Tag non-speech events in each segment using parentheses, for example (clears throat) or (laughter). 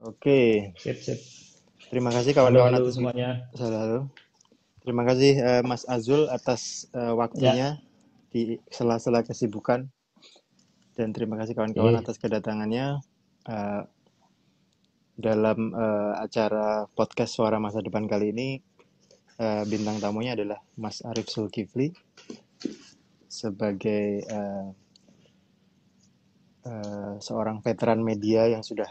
Oke, Sip, sip. terima kasih kawan-kawan atas semuanya. halo. Terima kasih eh, Mas Azul atas Ya, waktunya di sela-sela kesibukan dan terima kasih kawan-kawan oke. atas kedatangannya eh, dalam eh, acara podcast Suara Masa Depan kali ini. eh, bintang tamunya adalah Mas Arief Zulkifli sebagai eh, eh, seorang veteran media yang sudah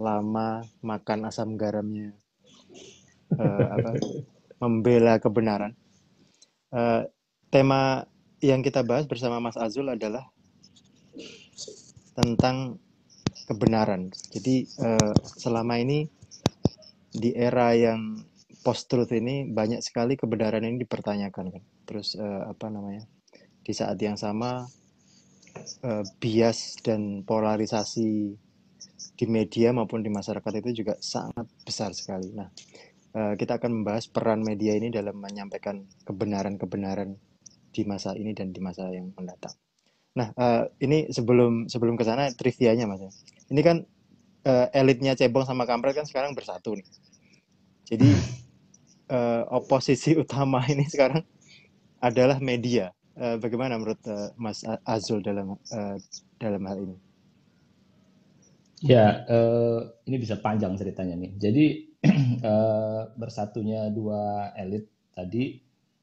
lama makan asam garamnya eh, apa membela kebenaran. Eh, tema yang kita bahas bersama Mas Azul adalah tentang kebenaran. Jadi eh, selama ini di era yang post truth ini banyak sekali kebenaran ini dipertanyakan kan. Terus eh, apa namanya? Di saat yang sama eh, bias dan polarisasi di media maupun di masyarakat itu juga sangat besar sekali. Nah, eh, kita akan membahas peran media ini dalam menyampaikan kebenaran-kebenaran di masa ini dan di masa yang mendatang. Nah, eh, ini sebelum sebelum ke sana trivianya Mas. ya. Ini kan eh, elitnya cebong sama kampret kan sekarang bersatu nih. Jadi (laughs) oposisi utama ini sekarang adalah media. Bagaimana menurut Mas Azul dalam dalam hal ini? Ya, eh, ini bisa panjang ceritanya nih. Jadi (clears throat) eh, bersatunya dua elit tadi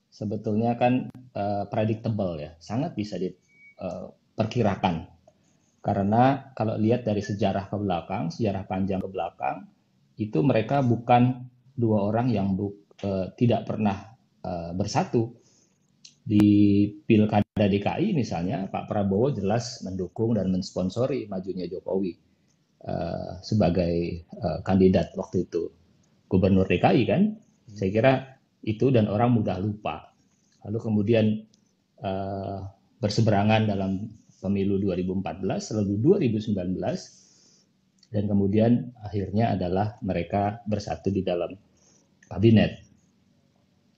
sebetulnya kan eh, predictable ya, sangat bisa diperkirakan. Karena kalau lihat dari sejarah ke belakang, sejarah panjang ke belakang, itu mereka bukan dua orang yang bu- eh, tidak pernah eh, bersatu. Di Pilkada DKI misalnya, Pak Prabowo jelas mendukung dan mensponsori majunya Jokowi eh, sebagai eh, kandidat waktu itu gubernur DKI kan. Saya kira itu dan orang mudah lupa. Lalu kemudian eh, berseberangan dalam pemilu 2014, lalu 2019, dan kemudian akhirnya adalah mereka bersatu di dalam kabinet.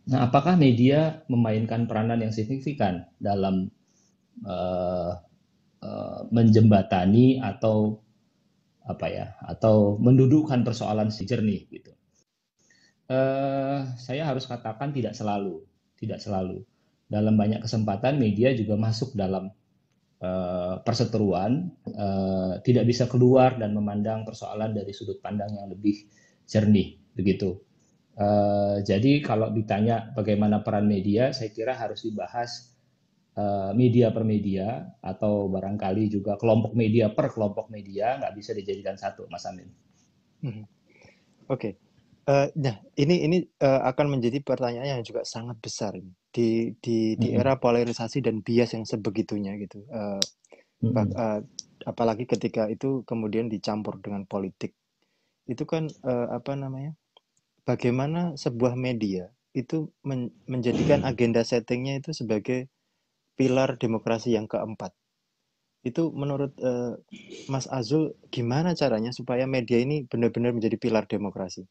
Nah, apakah media memainkan peranan yang signifikan dalam eh, eh, menjembatani atau apa ya, atau mendudukkan persoalan si jernih gitu? Eh, saya harus katakan tidak selalu, tidak selalu. Dalam banyak kesempatan media juga masuk dalam eh, perseteruan, eh, tidak bisa keluar dan memandang persoalan dari sudut pandang yang lebih jernih, begitu. Eh, jadi kalau ditanya bagaimana peran media, saya kira harus dibahas media per media atau barangkali juga kelompok media per kelompok media, nggak bisa dijadikan satu, Mas Amin. Mhm. Oke. Eh, nah, ini ini eh, akan menjadi pertanyaan yang juga sangat besar ini di di di Mm-mm. era polarisasi dan bias yang sebegitunya gitu. Eh, Mm-mm. eh, apalagi ketika itu kemudian dicampur dengan politik. Itu kan eh, apa namanya? Bagaimana sebuah media itu men- menjadikan agenda settingnya itu sebagai pilar demokrasi yang keempat. Itu menurut eh, Mas Azul gimana caranya supaya media ini benar-benar menjadi pilar demokrasi?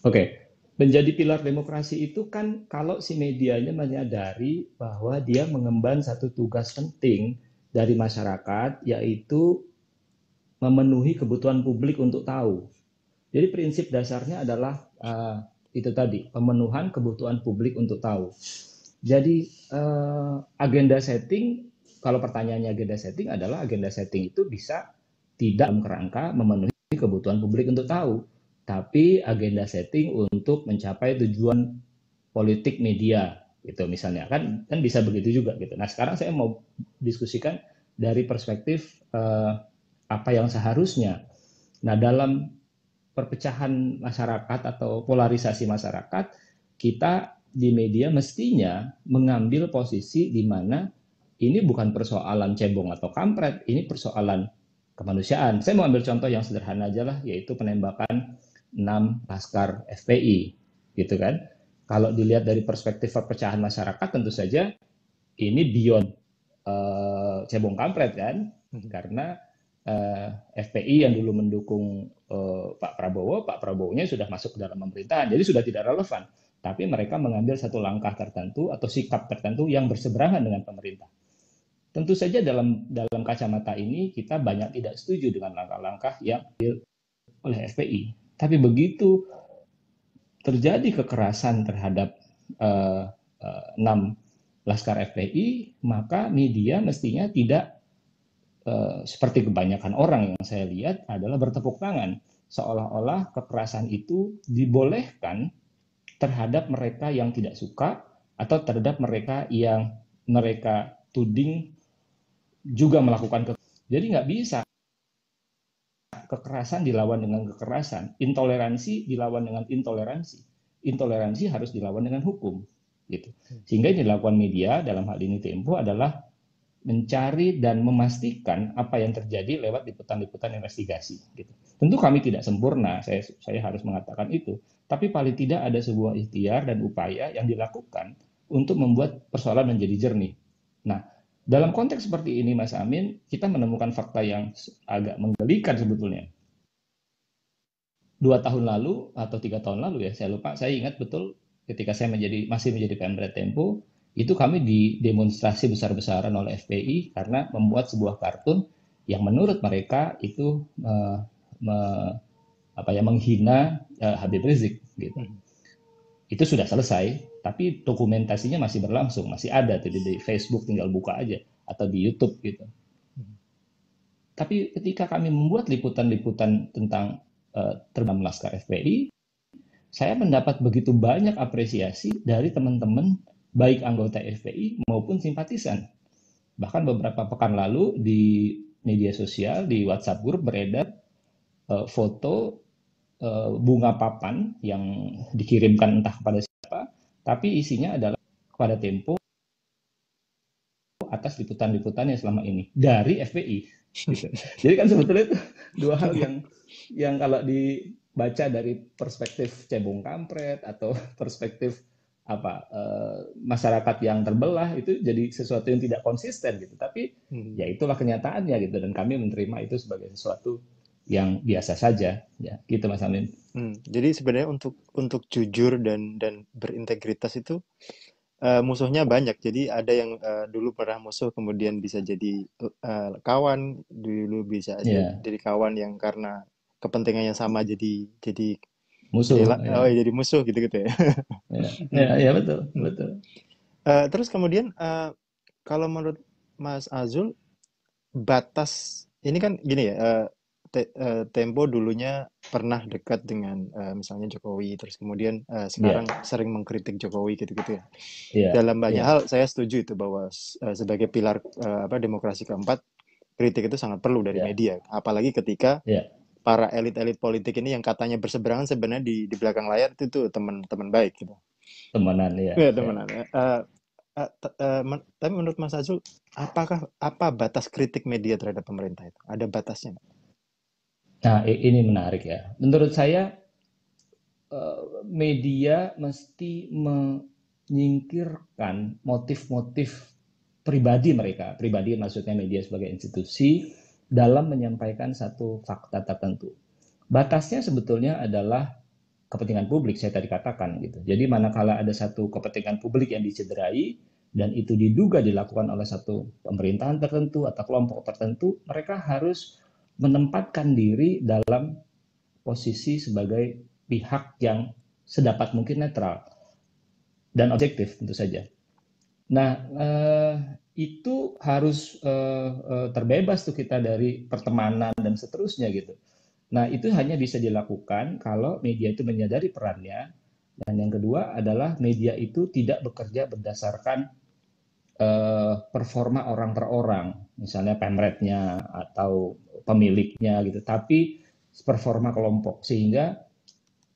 Oke, menjadi pilar demokrasi itu kan kalau si medianya menyadari bahwa dia mengemban satu tugas penting dari masyarakat, yaitu memenuhi kebutuhan publik untuk tahu. Jadi prinsip dasarnya adalah eh, itu tadi, pemenuhan kebutuhan publik untuk tahu. Jadi eh, agenda setting, kalau pertanyaannya agenda setting adalah agenda setting itu bisa tidak dalam kerangka memenuhi kebutuhan publik untuk tahu, tapi agenda setting untuk mencapai tujuan politik media gitu misalnya kan kan bisa begitu juga gitu. Nah sekarang saya mau diskusikan dari perspektif eh, apa yang seharusnya. Nah dalam perpecahan masyarakat atau polarisasi masyarakat kita di media mestinya mengambil posisi di mana ini bukan persoalan cebong atau kampret, ini persoalan kemanusiaan. Saya mau ambil contoh yang sederhana aja lah, yaitu penembakan 6 laskar FPI, gitu kan. Kalau dilihat dari perspektif perpecahan masyarakat, tentu saja ini beyond eh, cebong kampret kan, Mhm. karena eh, FPI yang dulu mendukung eh, Pak Prabowo, Pak Prabowo-nya sudah masuk ke dalam pemerintahan, jadi sudah tidak relevan. Tapi mereka mengambil satu langkah tertentu atau sikap tertentu yang berseberangan dengan pemerintah. Tentu saja dalam dalam kacamata ini kita banyak tidak setuju dengan langkah-langkah yang diambil oleh FPI. Tapi begitu terjadi kekerasan terhadap uh, uh, enam laskar FPI, maka media mestinya tidak uh, seperti kebanyakan orang yang saya lihat adalah bertepuk tangan, seolah-olah kekerasan itu dibolehkan terhadap mereka yang tidak suka atau terhadap mereka yang mereka tuding juga melakukan ke jadi nggak bisa kekerasan dilawan dengan kekerasan, intoleransi dilawan dengan intoleransi, intoleransi harus dilawan dengan hukum, gitu. Sehingga yang dilakukan media dalam hal ini Tempo adalah mencari dan memastikan apa yang terjadi lewat liputan-liputan investigasi. Gitu. Tentu kami tidak sempurna, saya saya harus mengatakan itu. Tapi paling tidak ada sebuah ikhtiar dan upaya yang dilakukan untuk membuat persoalan menjadi jernih. Nah, dalam konteks seperti ini, Mas Amin, kita menemukan fakta yang agak menggelikan sebetulnya. Dua tahun lalu atau tiga tahun lalu ya, saya lupa, saya ingat betul ketika saya menjadi masih menjadi Pemret Tempo, itu kami didemonstrasi besar-besaran oleh FPI karena membuat sebuah kartun yang menurut mereka itu uh, me, apa ya menghina uh, Habib Rizik gitu. Hmm. Itu sudah selesai, tapi dokumentasinya masih berlangsung, masih ada tuh di Facebook tinggal buka aja atau di YouTube gitu. Tapi ketika kami membuat liputan-liputan tentang uh, terbang laskar FPI, saya mendapat begitu banyak apresiasi dari teman-teman baik anggota FPI maupun simpatisan. Bahkan beberapa pekan lalu di media sosial di WhatsApp grup beredar uh, foto uh, bunga papan yang dikirimkan entah kepada tapi isinya adalah kepada Tempo atas liputan-liputannya selama ini dari FPI. (laughs) Jadi kan sebetulnya itu dua hal yang yang kalau dibaca dari perspektif cebong kampret atau (laughs) perspektif apa uh, masyarakat yang terbelah itu jadi sesuatu yang tidak konsisten gitu. Tapi hmm. ya itulah kenyataannya gitu dan kami menerima itu sebagai sesuatu yang biasa saja ya gitu Mas Amin. Hmm, jadi sebenarnya untuk untuk jujur dan dan berintegritas itu uh, musuhnya banyak. Jadi ada yang uh, dulu pernah musuh kemudian bisa jadi uh, kawan, dulu bisa yeah. jadi kawan yang karena kepentingannya sama jadi jadi musuh. Jadi, ya. Oh, jadi musuh gitu-gitu ya. ya, ya, ya betul, betul. Uh, terus kemudian uh, kalau menurut Mas Azul batas ini kan gini ya, uh, te, uh, Tempo dulunya pernah dekat dengan uh, misalnya Jokowi, terus kemudian uh, sekarang yeah. sering mengkritik Jokowi gitu-gitu ya. Yeah. Dalam banyak yeah. hal saya setuju itu bahwa uh, sebagai pilar uh, apa demokrasi keempat kritik itu sangat perlu dari yeah. media, apalagi ketika yeah. Para elit-elit politik ini yang katanya berseberangan sebenarnya di di belakang layar itu tuh teman-teman baik gitu. Temenan ya. Ya, temenan. Yeah. Uh, Uh, uh, men tapi menurut Mas Azul, apakah apa batas kritik media terhadap pemerintah itu? Ada batasnya? Nah, ini menarik ya. Menurut saya media mesti menyingkirkan motif-motif pribadi mereka, pribadi maksudnya media sebagai institusi dalam menyampaikan satu fakta tertentu. Batasnya sebetulnya adalah kepentingan publik saya tadi katakan gitu. Jadi manakala ada satu kepentingan publik yang dicederai dan itu diduga dilakukan oleh satu pemerintahan tertentu atau kelompok tertentu, mereka harus menempatkan diri dalam posisi sebagai pihak yang sedapat mungkin netral dan objektif tentu saja. Nah, eh, itu harus eh, terbebas tuh kita dari pertemanan dan seterusnya gitu. Nah, itu hanya bisa dilakukan kalau media itu menyadari perannya. Dan yang kedua adalah media itu tidak bekerja berdasarkan eh, performa orang per orang, misalnya pemretnya atau pemiliknya gitu, tapi performa kelompok. Sehingga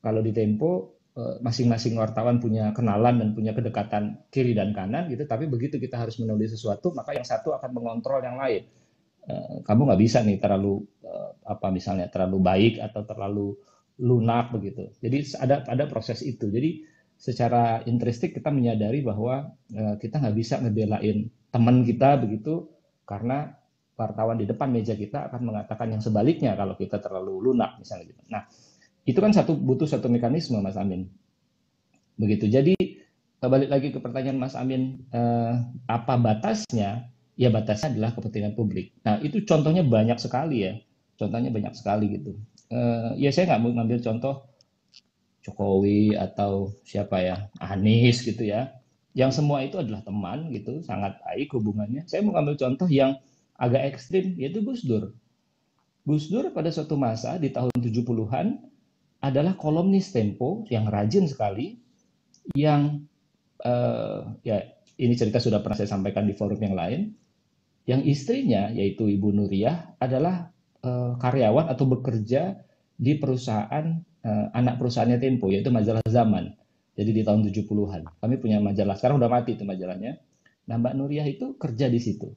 kalau di Tempo masing-masing wartawan punya kenalan dan punya kedekatan kiri dan kanan gitu, tapi begitu kita harus menulis sesuatu maka yang satu akan mengontrol yang lain. Eh, kamu nggak bisa nih terlalu eh, apa misalnya terlalu baik atau terlalu lunak begitu. Jadi ada ada proses itu. Jadi secara intristik kita menyadari bahwa kita nggak bisa ngebelain teman kita begitu karena wartawan di depan meja kita akan mengatakan yang sebaliknya kalau kita terlalu lunak misalnya gitu. Nah, itu kan satu butuh satu mekanisme Mas Amin. Begitu. Jadi balik lagi ke pertanyaan Mas Amin, eh, apa batasnya? ya batasnya adalah kepentingan publik. Nah itu contohnya banyak sekali ya, contohnya banyak sekali gitu. Uh, ya saya nggak mau ngambil contoh Jokowi atau siapa ya Anies gitu ya, yang semua itu adalah teman gitu, sangat baik hubungannya. Saya mau ngambil contoh yang agak ekstrim yaitu Gus Dur. Gus Dur pada suatu masa di tahun 70-an adalah kolomnis Tempo yang rajin sekali, yang uh, ya ini cerita sudah pernah saya sampaikan di forum yang lain, yang istrinya yaitu Ibu Nuriyah adalah uh, karyawan atau bekerja di perusahaan uh, anak perusahaannya Tempo yaitu majalah Zaman. Jadi di tahun 70-an. Kami punya majalah, sekarang udah mati itu majalahnya. Nah Mbak Nuriyah itu kerja di situ.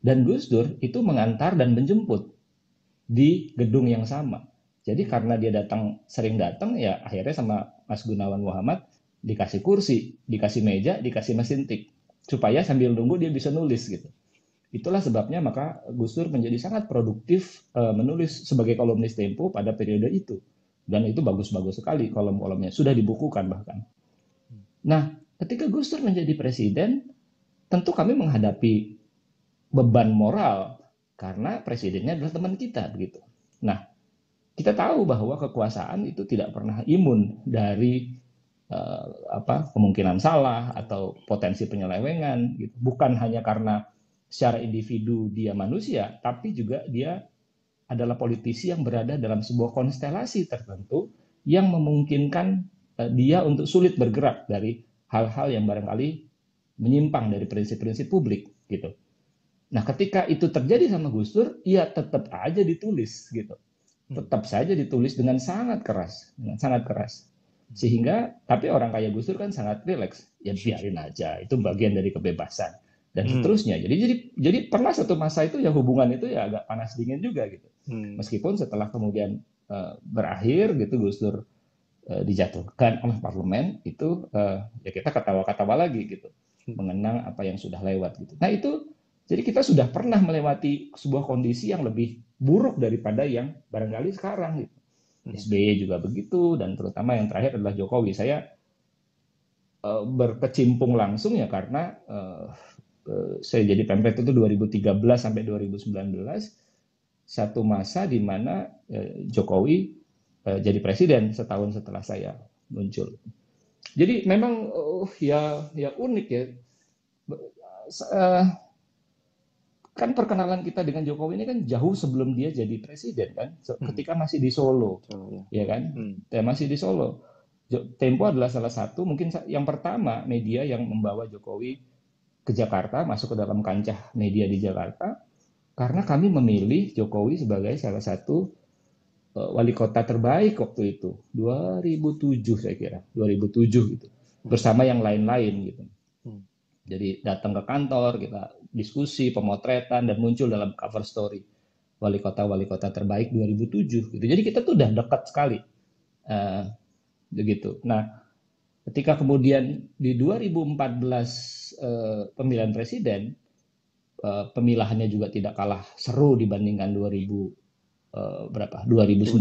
Dan Gus Dur itu mengantar dan menjemput di gedung yang sama. Jadi karena dia datang sering datang ya akhirnya sama Mas Gunawan Muhammad dikasih kursi, dikasih meja, dikasih mesin tik supaya sambil nunggu dia bisa nulis gitu. Itulah sebabnya maka Gus Dur menjadi sangat produktif uh, menulis sebagai kolumnis Tempo pada periode itu. Dan itu bagus-bagus sekali kolom-kolomnya, sudah dibukukan bahkan. Nah, ketika Gus Dur menjadi presiden, tentu kami menghadapi beban moral karena presidennya adalah teman kita begitu. Nah, kita tahu bahwa kekuasaan itu tidak pernah imun dari uh, apa kemungkinan salah atau potensi penyelewengan gitu. Bukan hanya karena secara individu dia manusia, tapi juga dia adalah politisi yang berada dalam sebuah konstelasi tertentu yang memungkinkan uh, dia untuk sulit bergerak dari hal-hal yang barangkali menyimpang dari prinsip-prinsip publik gitu. Nah, ketika itu terjadi sama Gus Dur, ya tetap aja ditulis gitu. Hmm. Tetap saja ditulis dengan sangat keras, dengan sangat keras. Sehingga tapi orang kayak Gus Dur kan sangat rileks, ya biarin aja, itu bagian dari kebebasan dan hmm. seterusnya. Jadi jadi jadi pernah satu masa itu ya hubungan itu ya agak panas dingin juga gitu. Hmm. Meskipun setelah kemudian uh, berakhir gitu Gus Dur uh, dijatuhkan oleh parlemen itu uh, ya kita ketawa-ketawa lagi gitu. Hmm. Mengenang apa yang sudah lewat gitu. Nah, itu jadi kita sudah pernah melewati sebuah kondisi yang lebih buruk daripada yang barangkali sekarang gitu. Hmm. SBY juga begitu dan terutama yang terakhir adalah Jokowi. Saya uh, berkecimpung langsung ya karena uh, uh, saya jadi pempret itu 2013 sampai 2019 satu masa di mana uh, Jokowi uh, jadi presiden setahun setelah saya muncul. Jadi memang uh, ya ya unik ya. Uh, kan perkenalan kita dengan Jokowi ini kan jauh sebelum dia jadi presiden kan, hmm. ketika masih di Solo, oh, ya. ya kan, hmm. masih di Solo. Tempo adalah salah satu mungkin yang pertama media yang membawa Jokowi ke Jakarta, masuk ke dalam kancah media di Jakarta, karena kami memilih Jokowi sebagai salah satu uh, wali kota terbaik waktu itu, 2007 saya kira, 2007 gitu, bersama yang lain-lain gitu. Jadi datang ke kantor, kita diskusi, pemotretan, dan muncul dalam cover story wali kota wali kota terbaik 2007. Gitu. Jadi kita tuh udah dekat sekali, uh, begitu. Nah, ketika kemudian di 2014 uh, pemilihan presiden, uh, pemilahannya juga tidak kalah seru dibandingkan 2000 uh, berapa? 2019.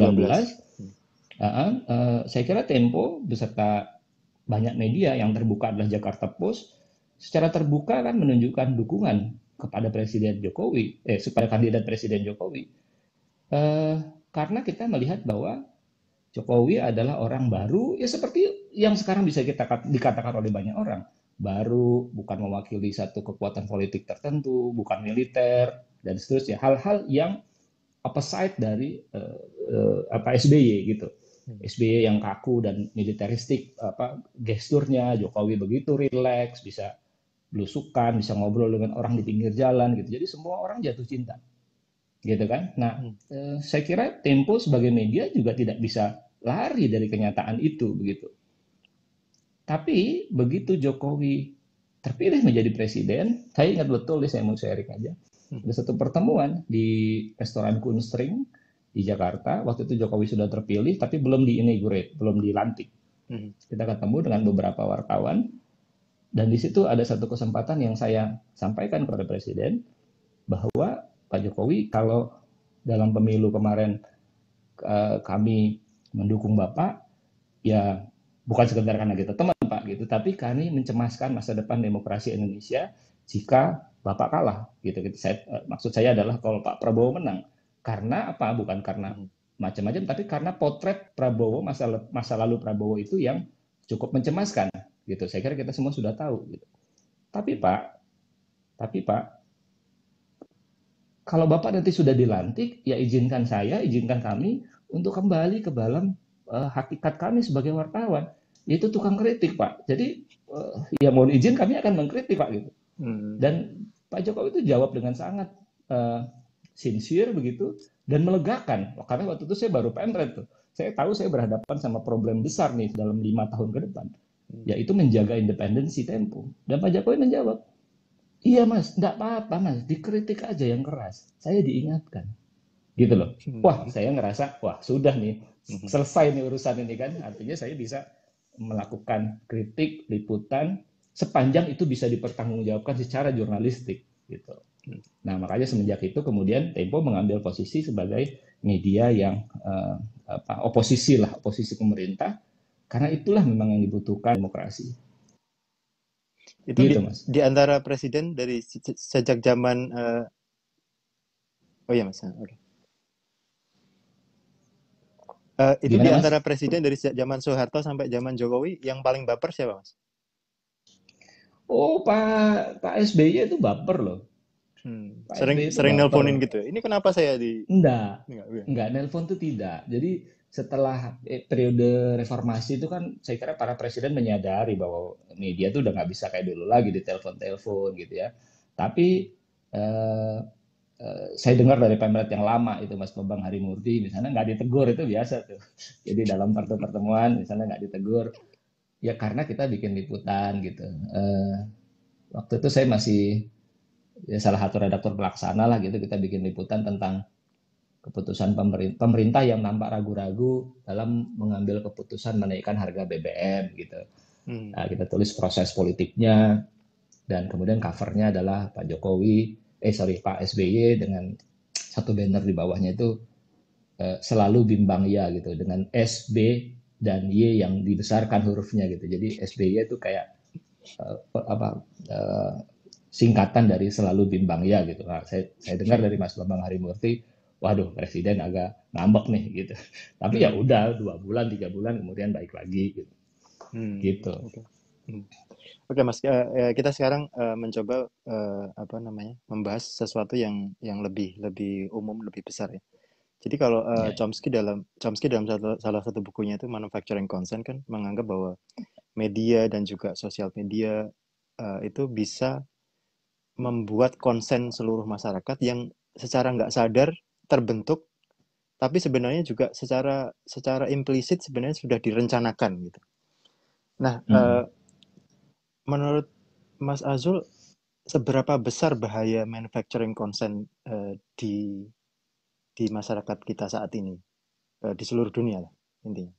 Uh, uh, saya kira Tempo beserta banyak media yang terbuka adalah Jakarta Post secara terbuka kan menunjukkan dukungan kepada Presiden Jokowi, eh, kepada kandidat Presiden Jokowi. Eh, karena kita melihat bahwa Jokowi adalah orang baru, ya seperti yang sekarang bisa kita dikatakan oleh banyak orang. Baru, bukan mewakili satu kekuatan politik tertentu, bukan militer, dan seterusnya. Hal-hal yang opposite dari uh, uh, apa SBY gitu. Hmm. SBY yang kaku dan militeristik, apa gesturnya Jokowi begitu rileks, bisa belusukan, bisa ngobrol dengan orang di pinggir jalan gitu. Jadi semua orang jatuh cinta. Gitu kan? Nah, hmm. eh, saya kira Tempo sebagai media juga tidak bisa lari dari kenyataan itu begitu. Tapi begitu Jokowi terpilih menjadi presiden, saya ingat betul, saya mau sharing aja. Hmm. Ada satu pertemuan di restoran Kunstring di Jakarta. Waktu itu Jokowi sudah terpilih, tapi belum di belum dilantik. Hmm. Kita ketemu dengan beberapa wartawan dan di situ ada satu kesempatan yang saya sampaikan kepada Presiden bahwa Pak Jokowi kalau dalam pemilu kemarin uh, kami mendukung Bapak, ya bukan sekedar karena kita teman Pak gitu, tapi kami mencemaskan masa depan demokrasi Indonesia jika Bapak kalah gitu. gitu. Saya, eh, maksud saya adalah kalau Pak Prabowo menang karena apa? Bukan karena hmm. macam-macam, tapi karena potret Prabowo masa masa lalu Prabowo itu yang cukup mencemaskan gitu. Saya kira kita semua sudah tahu. Gitu. Tapi Pak, tapi Pak, kalau Bapak nanti sudah dilantik, ya izinkan saya, izinkan kami untuk kembali ke dalam uh, hakikat kami sebagai wartawan, yaitu tukang kritik Pak. Jadi uh, ya mohon izin kami akan mengkritik Pak gitu. Hmm. Dan Pak Jokowi itu jawab dengan sangat uh, sincere begitu dan melegakan karena waktu itu saya baru pemret tuh saya tahu saya berhadapan sama problem besar nih dalam lima tahun ke depan. Yaitu menjaga independensi Tempo dan Pak Jokowi menjawab iya mas nggak apa-apa mas dikritik aja yang keras saya diingatkan gitu loh hmm. wah saya ngerasa wah sudah nih hmm. selesai nih urusan ini kan artinya saya bisa melakukan kritik liputan sepanjang itu bisa dipertanggungjawabkan secara jurnalistik gitu. Nah makanya semenjak itu kemudian Tempo mengambil posisi sebagai media yang uh, apa, oposisi lah oposisi pemerintah karena itulah memang yang dibutuhkan demokrasi. Itu gitu, di, mas. di antara presiden dari sejak zaman uh, oh ya mas, oke. Okay. Uh, itu Gimana, di antara mas? presiden dari zaman Soeharto sampai zaman Jokowi yang paling baper siapa mas? Oh, Pak Pak SBY itu baper loh. Hmm. Sering sering nelponin gitu. Ini kenapa saya di Enggak. Enggak, enggak nelpon tuh tidak. Jadi setelah eh, periode reformasi itu kan saya kira para presiden menyadari bahwa media tuh udah nggak bisa kayak dulu lagi di telepon-telepon gitu ya. Tapi eh, eh, saya dengar dari pemret yang lama itu Mas Bambang Harimurti misalnya nggak ditegur itu biasa tuh. Jadi dalam pertemuan misalnya nggak ditegur ya karena kita bikin liputan gitu. Uh, waktu itu saya masih ya salah satu redaktor pelaksana lah gitu kita bikin liputan tentang keputusan pemerintah, pemerintah yang nampak ragu-ragu dalam mengambil keputusan menaikkan harga BBM gitu. Hmm. Nah, kita tulis proses politiknya dan kemudian covernya adalah Pak Jokowi, eh sorry Pak SBY dengan satu banner di bawahnya itu eh, selalu bimbang ya gitu dengan SB dan Y yang dibesarkan hurufnya gitu. Jadi SBY itu kayak uh, apa uh, singkatan dari selalu bimbang ya gitu. Nah, saya saya dengar dari Mas Bambang Harimurti, waduh presiden agak ngambek nih gitu. (laughs) Tapi ya udah dua bulan tiga bulan kemudian baik lagi gitu. Hmm, gitu. Oke, okay. hmm. okay, Mas, uh, kita sekarang uh, mencoba uh, apa namanya membahas sesuatu yang yang lebih lebih umum lebih besar ya. Jadi kalau uh, yeah. Chomsky dalam Chomsky dalam satu, salah satu bukunya itu Manufacturing Consent kan menganggap bahwa media dan juga sosial media uh, itu bisa membuat konsen seluruh masyarakat yang secara nggak sadar terbentuk, tapi sebenarnya juga secara secara implisit sebenarnya sudah direncanakan gitu. Nah, hmm. uh, menurut Mas Azul, seberapa besar bahaya manufacturing consent uh, di di masyarakat kita saat ini eh, di seluruh dunia lah intinya.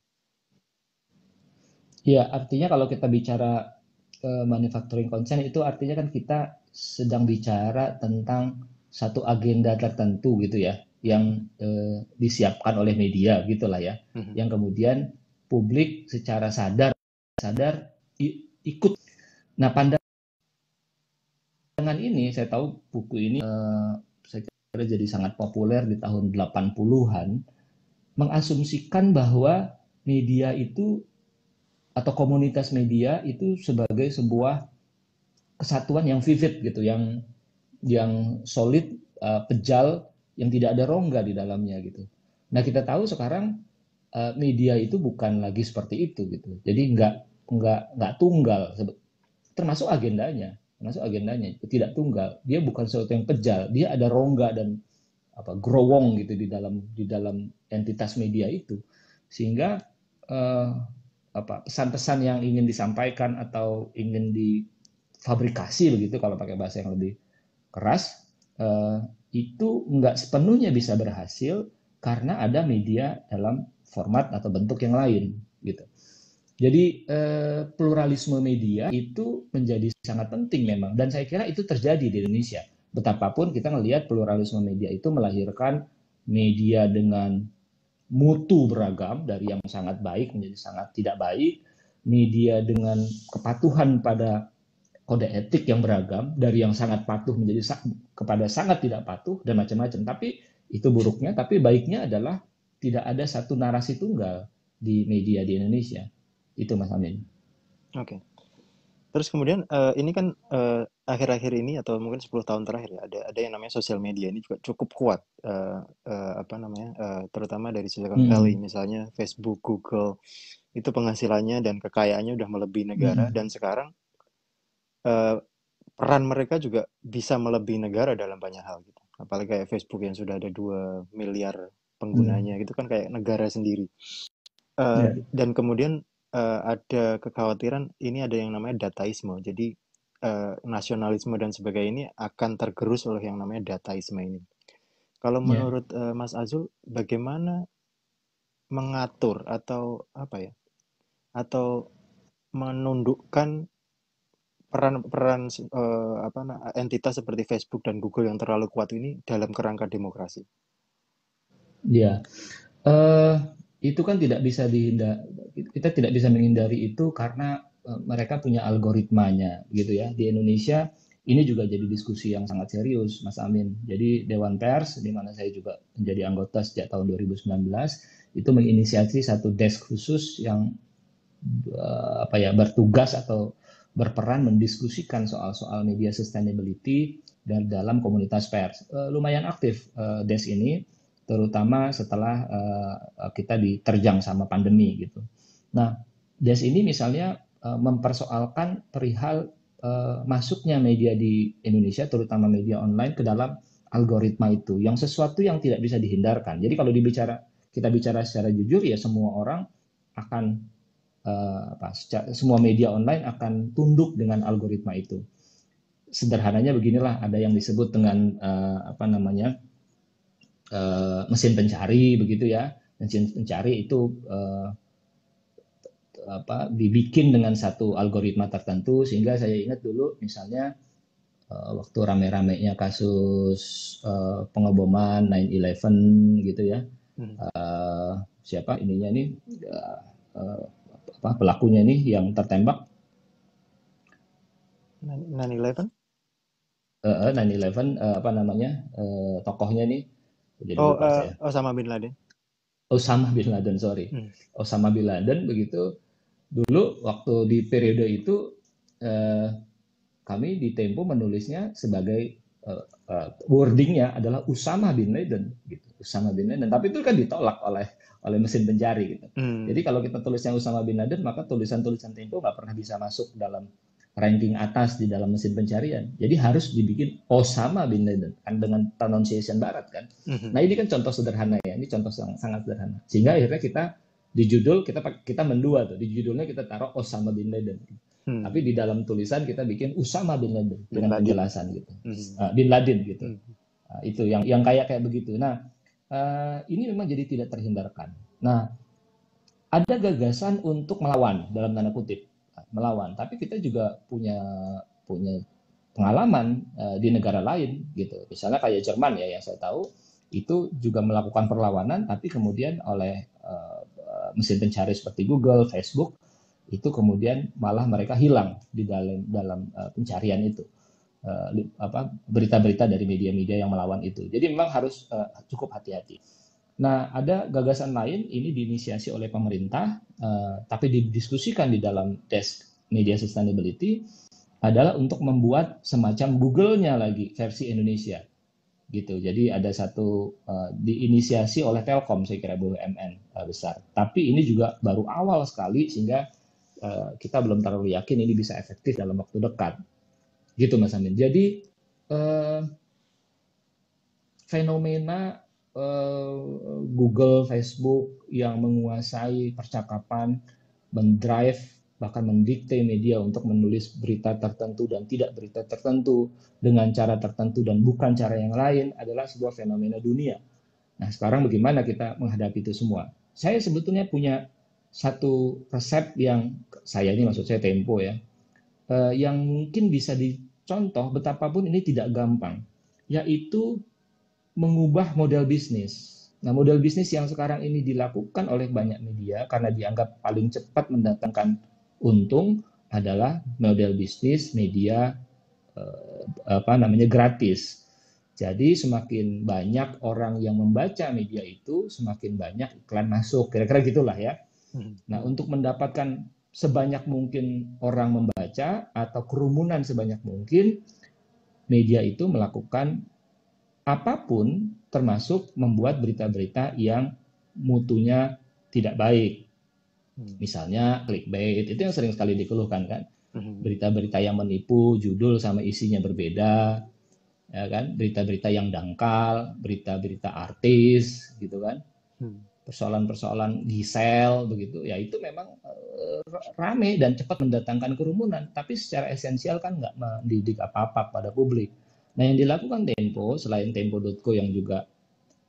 Ya artinya kalau kita bicara uh, manufacturing consent itu artinya kan kita sedang bicara tentang satu agenda tertentu gitu ya yang uh, disiapkan oleh media gitulah ya, mm-hmm. yang kemudian publik secara sadar sadar ikut. Nah pandangan ini saya tahu buku ini uh, jadi sangat populer di tahun 80-an mengasumsikan bahwa media itu atau komunitas media itu sebagai sebuah kesatuan yang vivid gitu, yang yang solid, uh, pejal, yang tidak ada rongga di dalamnya gitu. Nah kita tahu sekarang uh, media itu bukan lagi seperti itu gitu. Jadi nggak nggak nggak tunggal, termasuk agendanya termasuk agendanya tidak tunggal dia bukan sesuatu yang pejal dia ada rongga dan apa growong gitu di dalam di dalam entitas media itu sehingga eh, apa pesan-pesan yang ingin disampaikan atau ingin difabrikasi begitu kalau pakai bahasa yang lebih keras eh, itu nggak sepenuhnya bisa berhasil karena ada media dalam format atau bentuk yang lain gitu jadi eh, pluralisme media itu menjadi sangat penting memang dan saya kira itu terjadi di Indonesia. Betapapun kita melihat pluralisme media itu melahirkan media dengan mutu beragam dari yang sangat baik menjadi sangat tidak baik, media dengan kepatuhan pada kode etik yang beragam dari yang sangat patuh menjadi sa kepada sangat tidak patuh dan macam-macam. Tapi itu buruknya, tapi baiknya adalah tidak ada satu narasi tunggal di media di Indonesia. Itu Mas Amin. Oke. Okay. Terus kemudian uh, ini kan uh, akhir-akhir ini atau mungkin 10 tahun terakhir ya ada ada yang namanya sosial media ini juga cukup kuat uh, uh, apa namanya uh, terutama dari Silicon Valley hmm. misalnya Facebook, Google itu penghasilannya dan kekayaannya udah melebihi negara hmm. dan sekarang uh, peran mereka juga bisa melebihi negara dalam banyak hal gitu. Apalagi kayak Facebook yang sudah ada 2 miliar penggunanya hmm. gitu kan kayak negara sendiri. Uh, yeah. Dan kemudian uh, ada kekhawatiran ini ada yang namanya dataisme. Jadi uh, nasionalisme dan sebagainya ini akan tergerus oleh yang namanya dataisme ini. Kalau yeah. menurut uh, Mas Azul, bagaimana mengatur atau apa ya? Atau menundukkan peran-peran uh, apa entitas seperti Facebook dan Google yang terlalu kuat ini dalam kerangka demokrasi. Ya, uh, itu kan tidak bisa dihindar. Kita tidak bisa menghindari itu karena uh, mereka punya algoritmanya, gitu ya. Di Indonesia ini juga jadi diskusi yang sangat serius, Mas Amin. Jadi Dewan Pers, di mana saya juga menjadi anggota sejak tahun 2019, itu menginisiasi satu desk khusus yang apa ya bertugas atau berperan mendiskusikan soal-soal media sustainability dan dalam komunitas pers. Uh, lumayan aktif uh, DES ini, terutama setelah uh, kita diterjang sama pandemi gitu. Nah, DES ini misalnya uh, mempersoalkan perihal uh, masuknya media di Indonesia, terutama media online ke dalam algoritma itu, yang sesuatu yang tidak bisa dihindarkan. Jadi kalau dibicara kita bicara secara jujur ya semua orang akan uh, apa, semua media online akan tunduk dengan algoritma itu. Sederhananya beginilah, ada yang disebut dengan uh, apa namanya uh, mesin pencari begitu ya. Mesin pencari itu uh, apa dibikin dengan satu algoritma tertentu sehingga saya ingat dulu misalnya uh, waktu rame-ramenya kasus uh, pengeboman 9/11 gitu ya. Hmm. Uh, siapa ininya nih uh, uh, apa pelakunya ini yang tertembak? 9/11 uh, 9/11 uh, apa namanya uh, tokohnya nih jadi oh uh, Osama bin Laden. Osama bin Laden sorry. Hmm. Osama bin Laden begitu. Dulu waktu di periode itu uh, kami di Tempo menulisnya sebagai uh, uh, wordingnya adalah Usama bin Laden gitu. Usama bin Laden. Tapi itu kan ditolak oleh oleh mesin pencari gitu. Hmm. Jadi kalau kita tulisnya Usama bin Laden maka tulisan-tulisan Tempo nggak pernah bisa masuk dalam ranking atas di dalam mesin pencarian. Jadi harus dibikin Osama bin Laden kan dengan pronunciation barat kan. Hmm. Nah ini kan contoh sederhana ya, ini contoh yang sangat sederhana. Sehingga akhirnya kita di judul kita kita mendua tuh di judulnya kita taruh Osama bin Laden. Hmm. Tapi di dalam tulisan kita bikin Usama bin Laden dengan penjelasan gitu, hmm. uh, bin Laden gitu. Hmm. Uh, itu yang yang kayak kayak begitu. Nah uh, ini memang jadi tidak terhindarkan. Nah, ada gagasan untuk melawan dalam tanda kutip melawan, tapi kita juga punya punya pengalaman uh, di negara lain gitu. Misalnya kayak Jerman ya yang saya tahu itu juga melakukan perlawanan, tapi kemudian oleh uh, mesin pencari seperti Google, Facebook itu kemudian malah mereka hilang di dalam dalam uh, pencarian itu uh, apa berita-berita dari media-media yang melawan itu. Jadi memang harus uh, cukup hati-hati. Nah, ada gagasan lain ini diinisiasi oleh pemerintah, uh, tapi didiskusikan di dalam desk media sustainability adalah untuk membuat semacam Google-nya lagi versi Indonesia gitu. Jadi ada satu uh, diinisiasi oleh Telkom saya kira BUMN uh, besar. Tapi ini juga baru awal sekali sehingga kita belum terlalu yakin ini bisa efektif dalam waktu dekat. Gitu Mas Amin. Jadi eh, fenomena eh, Google, Facebook yang menguasai percakapan, mendrive bahkan mendikte media untuk menulis berita tertentu dan tidak berita tertentu dengan cara tertentu dan bukan cara yang lain adalah sebuah fenomena dunia. Nah, sekarang bagaimana kita menghadapi itu semua? Saya sebetulnya punya satu resep yang saya ini maksud saya Tempo ya, yang mungkin bisa di contoh betapapun ini tidak gampang, yaitu mengubah model bisnis. Nah, model bisnis yang sekarang ini dilakukan oleh banyak media karena dianggap paling cepat mendatangkan untung adalah model bisnis media eh, apa namanya gratis. Jadi semakin banyak orang yang membaca media itu, semakin banyak iklan masuk. Kira-kira gitulah ya. Hmm. Nah, untuk mendapatkan sebanyak mungkin orang membaca atau kerumunan sebanyak mungkin, media itu melakukan apa pun termasuk membuat berita-berita yang mutunya tidak baik. Hmm. Misalnya clickbait, itu yang sering sekali dikeluhkan kan. Hmm. Berita-berita yang menipu, judul sama isinya berbeda, ya kan? Berita-berita yang dangkal, berita-berita artis gitu kan. Persoalan-persoalan gisel begitu, ya itu memang uh, rame dan cepat mendatangkan kerumunan, tapi secara esensial kan nggak mendidik apa-apa pada publik. Nah, yang dilakukan Tempo selain Tempo.co yang juga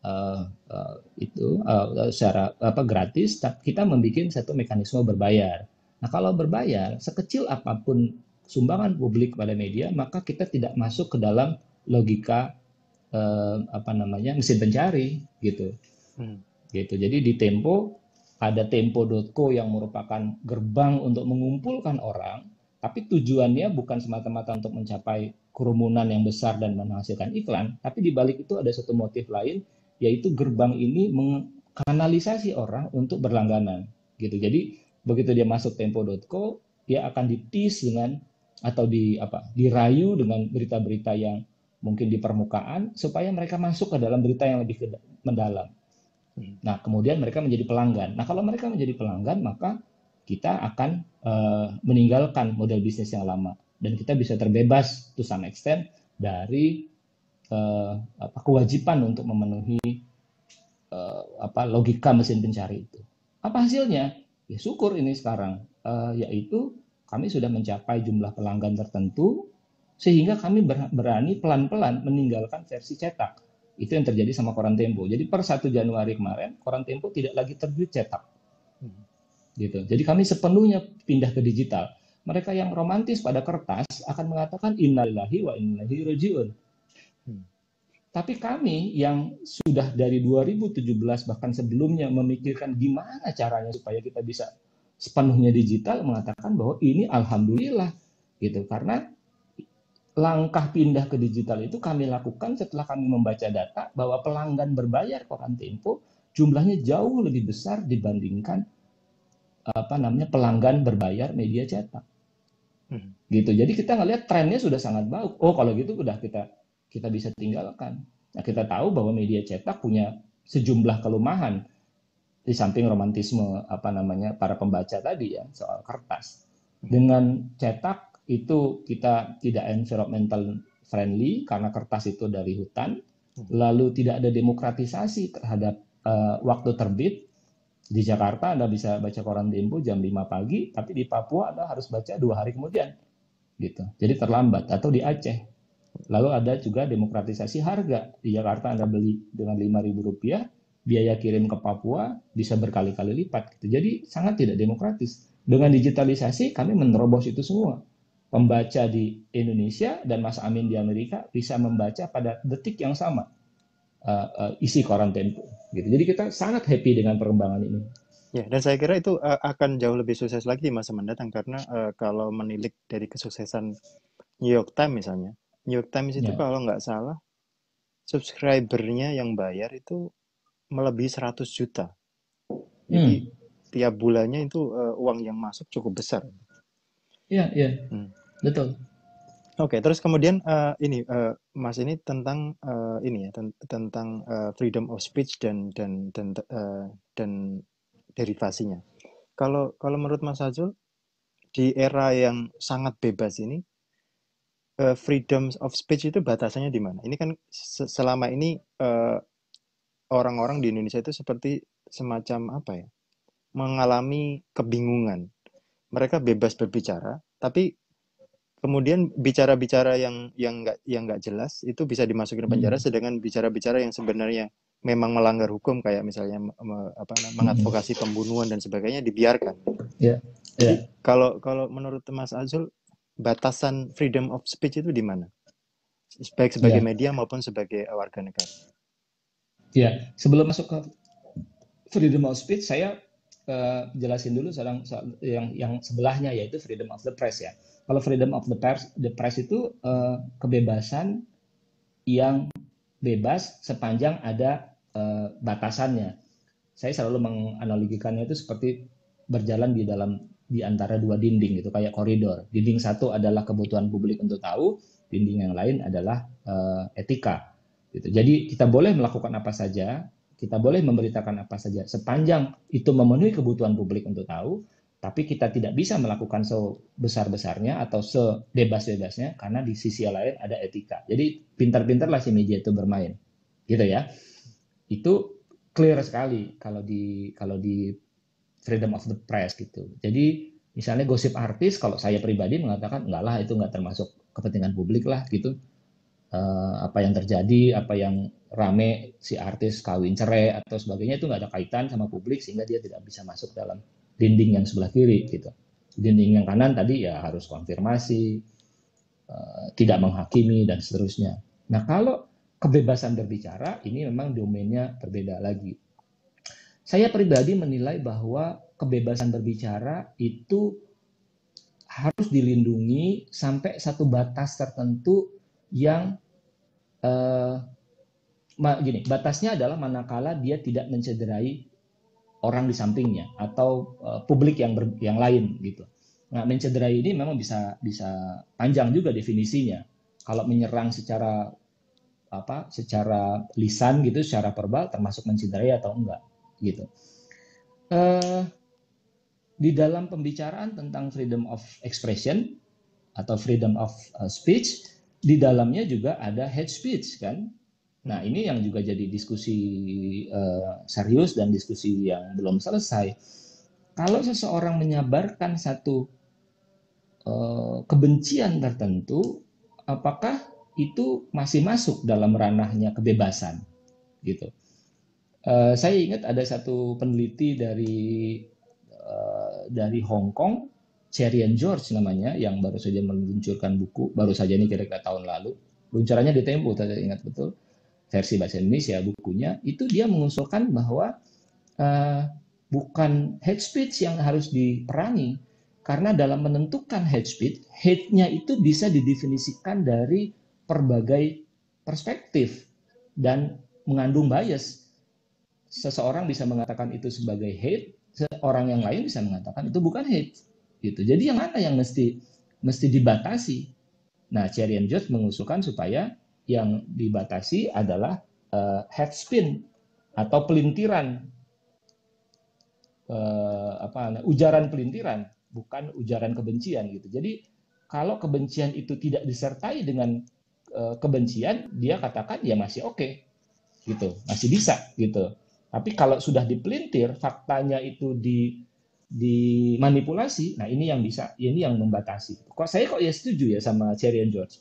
uh, uh, itu uh, secara apa gratis, kita membuat satu mekanisme berbayar. Nah, kalau berbayar, sekecil apa pun sumbangan publik kepada media, maka kita tidak masuk ke dalam logika uh, apa namanya mesin pencari gitu. Hmm. Gitu. Jadi di Tempo ada tempo.co yang merupakan gerbang untuk mengumpulkan orang, tapi tujuannya bukan semata-mata untuk mencapai kerumunan yang besar dan menghasilkan iklan, tapi di balik itu ada satu motif lain, yaitu gerbang ini mengkanalisasi orang untuk berlangganan. gitu. Jadi begitu dia masuk tempo.co, dia akan ditis dengan atau di apa dirayu dengan berita-berita yang mungkin di permukaan supaya mereka masuk ke dalam berita yang lebih mendalam. Nah, kemudian mereka menjadi pelanggan. Nah, kalau mereka menjadi pelanggan, maka kita akan uh, meninggalkan model bisnis yang lama dan kita bisa terbebas to some extent dari uh, apa, kewajiban untuk memenuhi uh, apa logika mesin pencari itu. Apa hasilnya? Ya syukur ini sekarang, uh, yaitu kami sudah mencapai jumlah pelanggan tertentu sehingga kami berani pelan-pelan meninggalkan versi cetak. Itu yang terjadi sama Koran Tempo. Jadi per 1 Januari kemarin, Koran Tempo tidak lagi terbit cetak. Hmm. Gitu. Jadi kami sepenuhnya pindah ke digital mereka yang romantis pada kertas akan mengatakan innalillahi wa innalillahi rajiun. Hmm. Tapi kami yang sudah dari 2017 bahkan sebelumnya memikirkan gimana caranya supaya kita bisa sepenuhnya digital mengatakan bahwa ini alhamdulillah gitu karena langkah pindah ke digital itu kami lakukan setelah kami membaca data bahwa pelanggan berbayar koran Tempo jumlahnya jauh lebih besar dibandingkan apa namanya pelanggan berbayar media cetak. Hmm. Gitu. Jadi kita ngelihat trennya sudah sangat baik. Oh, kalau gitu udah kita kita bisa tinggalkan. Nah, kita tahu bahwa media cetak punya sejumlah kelemahan di samping romantisme apa namanya para pembaca tadi ya soal kertas. Hmm. Dengan cetak itu kita tidak environmental friendly karena kertas itu dari hutan, hmm. lalu tidak ada demokratisasi terhadap uh, waktu terbit di Jakarta Anda bisa baca koran Tempo jam 5 pagi, tapi di Papua Anda harus baca dua hari kemudian. gitu. Jadi terlambat. Atau di Aceh. Lalu ada juga demokratisasi harga. Di Jakarta Anda beli dengan rp rupiah, biaya kirim ke Papua bisa berkali-kali lipat. Gitu. Jadi sangat tidak demokratis. Dengan digitalisasi kami menerobos itu semua. Pembaca di Indonesia dan Mas Amin di Amerika bisa membaca pada detik yang sama uh, uh, isi koran Tempo. Gitu. Jadi kita sangat happy dengan perkembangan ini. Ya, dan saya kira itu uh, akan jauh lebih sukses lagi di masa mendatang karena uh, kalau menilik dari kesuksesan New York Times misalnya, New York Times itu ya. kalau nggak salah subscribernya yang bayar itu melebihi 100 juta. Jadi hmm. tiap bulannya itu uh, uang yang masuk cukup besar. Iya, iya. Hmm. Betul. Oke, terus kemudian uh, ini uh, Mas ini tentang uh, ini ya ten tentang uh, freedom of speech dan dan dan uh, dan derivasinya. Kalau kalau menurut Mas Azul di era yang sangat bebas ini uh, freedom of speech itu batasannya di mana? Ini kan selama ini orang-orang uh, di Indonesia itu seperti semacam apa ya? mengalami kebingungan. Mereka bebas berbicara, tapi kemudian bicara-bicara yang yang nggak yang nggak jelas itu bisa dimasukin ke penjara hmm. sedangkan bicara-bicara yang sebenarnya memang melanggar hukum kayak misalnya me, apa mengadvokasi hmm. pembunuhan dan sebagainya dibiarkan. Yeah. Yeah. kalau kalau menurut Mas Azul batasan freedom of speech itu di mana? Baik sebagai yeah. media maupun sebagai warga negara. Ya, sebelum masuk ke freedom of speech saya uh, jelasin dulu yang yang sebelahnya yaitu freedom of the press ya. Kalau freedom of the press, the press itu uh, kebebasan yang bebas sepanjang ada uh, batasannya. Saya selalu menganalogikannya itu seperti berjalan di dalam di antara dua dinding gitu kayak koridor. Dinding satu adalah kebutuhan publik untuk tahu, dinding yang lain adalah uh, etika. Gitu. Jadi kita boleh melakukan apa saja, kita boleh memberitakan apa saja sepanjang itu memenuhi kebutuhan publik untuk tahu, tapi kita tidak bisa melakukan sebesar-besarnya atau sebebas-bebasnya karena di sisi lain ada etika. Jadi pintar-pintarlah si media itu bermain. Gitu ya. Itu clear sekali kalau di kalau di freedom of the press gitu. Jadi misalnya gosip artis kalau saya pribadi mengatakan enggak lah itu enggak termasuk kepentingan publik lah gitu uh, apa yang terjadi, apa yang rame si artis kawin cerai atau sebagainya itu nggak ada kaitan sama publik sehingga dia tidak bisa masuk dalam dinding yang sebelah kiri gitu. Dinding yang kanan tadi ya harus konfirmasi, uh, tidak menghakimi dan seterusnya. Nah kalau kebebasan berbicara ini memang domainnya berbeda lagi. Saya pribadi menilai bahwa kebebasan berbicara itu harus dilindungi sampai satu batas tertentu yang uh, gini batasnya adalah manakala dia tidak mencederai orang di sampingnya atau uh, publik yang ber, yang lain gitu. Nah, mencederai ini memang bisa bisa panjang juga definisinya. Kalau menyerang secara apa secara lisan gitu, secara verbal termasuk mencederai atau enggak gitu. Uh, di dalam pembicaraan tentang freedom of expression atau freedom of speech di dalamnya juga ada hate speech kan. Nah ini yang juga jadi diskusi uh, serius dan diskusi yang belum selesai. Kalau seseorang menyabarkan satu uh, kebencian tertentu, apakah itu masih masuk dalam ranahnya kebebasan, gitu? Uh, saya ingat ada satu peneliti dari uh, dari Hong Kong Cherian George namanya yang baru saja meluncurkan buku baru saja ini kira-kira tahun lalu. Luncurannya di Tempo saya ingat betul. Versi bahasa Indonesia bukunya itu dia mengusulkan bahwa uh, bukan hate speech yang harus diperangi karena dalam menentukan hate speech hate-nya itu bisa didefinisikan dari berbagai perspektif dan mengandung bias. Seseorang bisa mengatakan itu sebagai hate seorang yang lain bisa mengatakan itu bukan hate gitu. Jadi yang mana yang mesti mesti dibatasi? Nah, Cherry and George mengusulkan supaya yang dibatasi adalah uh, head spin atau pelintiran uh, apa ujaran pelintiran, bukan ujaran kebencian gitu. Jadi kalau kebencian itu tidak disertai dengan uh, kebencian, dia katakan ya masih oke, okay, gitu, masih bisa gitu. Tapi kalau sudah dipelintir, faktanya itu di dimanipulasi. Nah, ini yang bisa, ini yang membatasi. Kok saya kok ya setuju ya sama Cherry and George.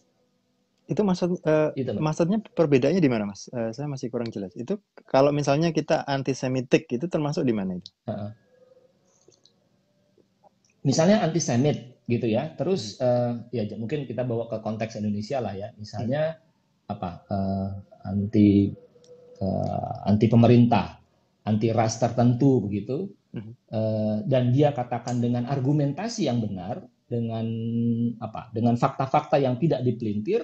Itu maksud uh, itu maksudnya perbedaannya di mana, Mas? Uh, saya masih kurang jelas. Itu kalau misalnya kita antisemitik itu termasuk di mana itu? Uh. Misalnya antisemit gitu ya. Terus uh, ya mungkin kita bawa ke konteks Indonesia lah ya. Misalnya hmm. apa? Uh, anti uh, anti pemerintah, anti ras tertentu begitu dan dia katakan dengan argumentasi yang benar, dengan apa? Dengan fakta-fakta yang tidak dipelintir,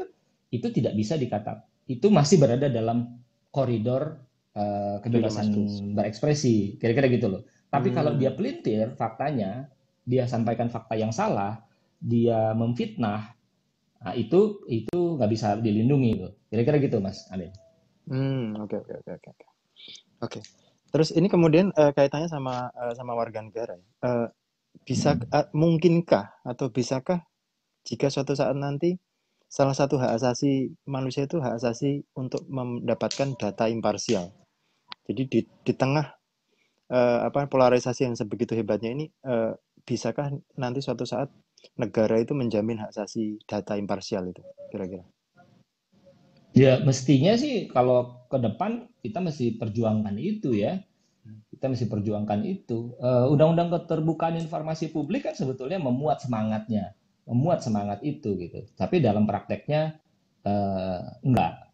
itu tidak bisa dikatakan itu masih berada dalam koridor uh, kebebasan berekspresi, kira-kira gitu loh. Tapi hmm. kalau dia pelintir faktanya, dia sampaikan fakta yang salah, dia memfitnah, nah itu itu nggak bisa dilindungi loh. Kira-kira gitu, Mas Alin. Hmm, oke oke oke oke. Oke. Terus ini kemudian uh, kaitannya sama uh, sama warga negara. Uh, bisa uh, mungkinkah atau bisakah jika suatu saat nanti salah satu hak asasi manusia itu hak asasi untuk mendapatkan data imparsial. Jadi di di tengah uh, apa polarisasi yang sebegitu hebatnya ini uh, bisakah nanti suatu saat negara itu menjamin hak asasi data imparsial itu kira-kira? Ya mestinya sih kalau ke depan kita mesti perjuangkan itu ya. Kita mesti perjuangkan itu. undang Undang-undang keterbukaan informasi publik kan sebetulnya memuat semangatnya, memuat semangat itu gitu. Tapi dalam prakteknya uh, enggak.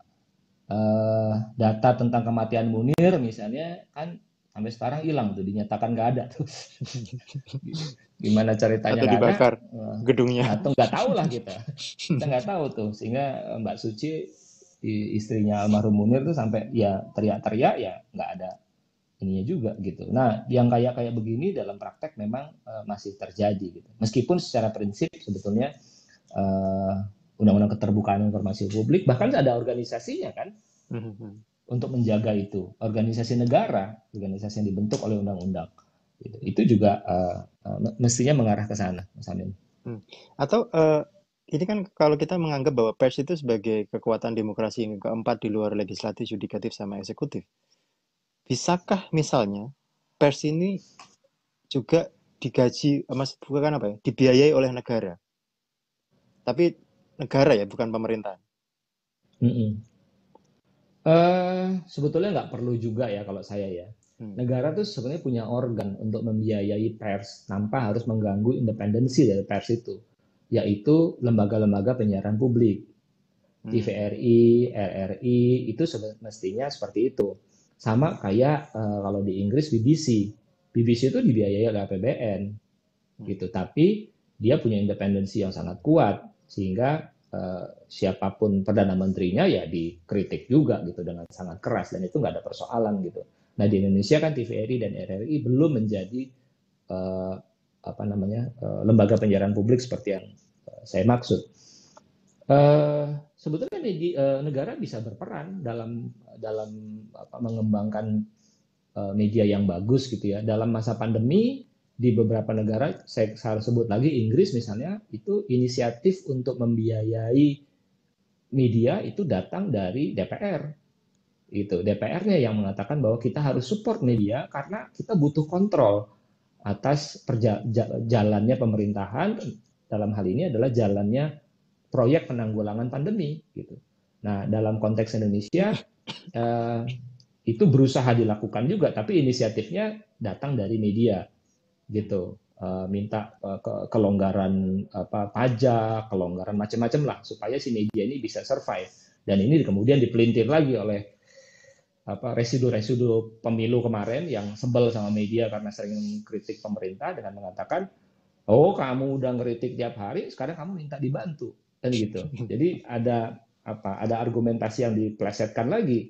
Uh, data tentang kematian Munir misalnya kan sampai sekarang hilang tuh dinyatakan nggak ada tuh (laughs) gimana ceritanya atau dibakar ada, gedungnya atau nggak tahu lah kita kita nggak tahu tuh sehingga Mbak Suci istrinya almarhum Munir tuh sampai ya teriak-teriak ya nggak ada ininya juga gitu. Nah, yang kayak kayak begini dalam praktek memang uh, masih terjadi gitu. Meskipun secara prinsip sebetulnya uh, undang-undang keterbukaan informasi publik bahkan ada organisasinya kan mm-hmm. untuk menjaga itu. Organisasi negara, organisasi yang dibentuk oleh undang-undang. Gitu. Itu juga uh, uh, mestinya mengarah ke sana, Mas Amin. Hmm. Atau uh, ini kan kalau kita menganggap bahwa pers itu sebagai kekuatan demokrasi yang keempat di luar legislatif, yudikatif, sama eksekutif. Bisakah misalnya pers ini juga digaji, mas bukan apa ya, dibiayai oleh negara? Tapi negara ya, bukan pemerintah. Mm -mm. Uh, sebetulnya nggak perlu juga ya kalau saya ya. Hmm. Negara tuh sebenarnya punya organ untuk membiayai pers tanpa harus mengganggu independensi dari pers itu yaitu lembaga-lembaga penyiaran publik. Hmm. TVRI, RRI itu semestinya seperti itu. Sama kayak uh, kalau di Inggris BBC. BBC itu dibiayai oleh APBN hmm. gitu, tapi dia punya independensi yang sangat kuat sehingga uh, siapa pun perdana menterinya ya dikritik juga gitu dengan sangat keras dan itu nggak ada persoalan gitu. Nah di Indonesia kan TVRI dan RRI belum menjadi uh, apa namanya uh, lembaga penyiaran publik seperti yang uh, saya maksud. Uh, sebetulnya negara bisa berperan dalam dalam apa, mengembangkan media yang bagus gitu ya. Dalam masa pandemi di beberapa negara, saya harus sebut lagi Inggris misalnya, itu inisiatif untuk membiayai media itu datang dari DPR. Itu DPR-nya yang mengatakan bahwa kita harus support media karena kita butuh kontrol atas jalannya pemerintahan dalam hal ini adalah jalannya proyek penanggulangan pandemi gitu. Nah, dalam konteks Indonesia eh, itu berusaha dilakukan juga tapi inisiatifnya datang dari media gitu. Eh, minta eh, ke kelonggaran apa pajak, kelonggaran macam-macam lah supaya si media ini bisa survive. Dan ini kemudian dipelintir lagi oleh apa residu-residu pemilu kemarin yang sebel sama media karena sering kritik pemerintah dengan mengatakan oh kamu udah ngeritik tiap hari sekarang kamu minta dibantu. Dan gitu. (laughs) Jadi ada apa ada argumentasi yang diplesetkan lagi.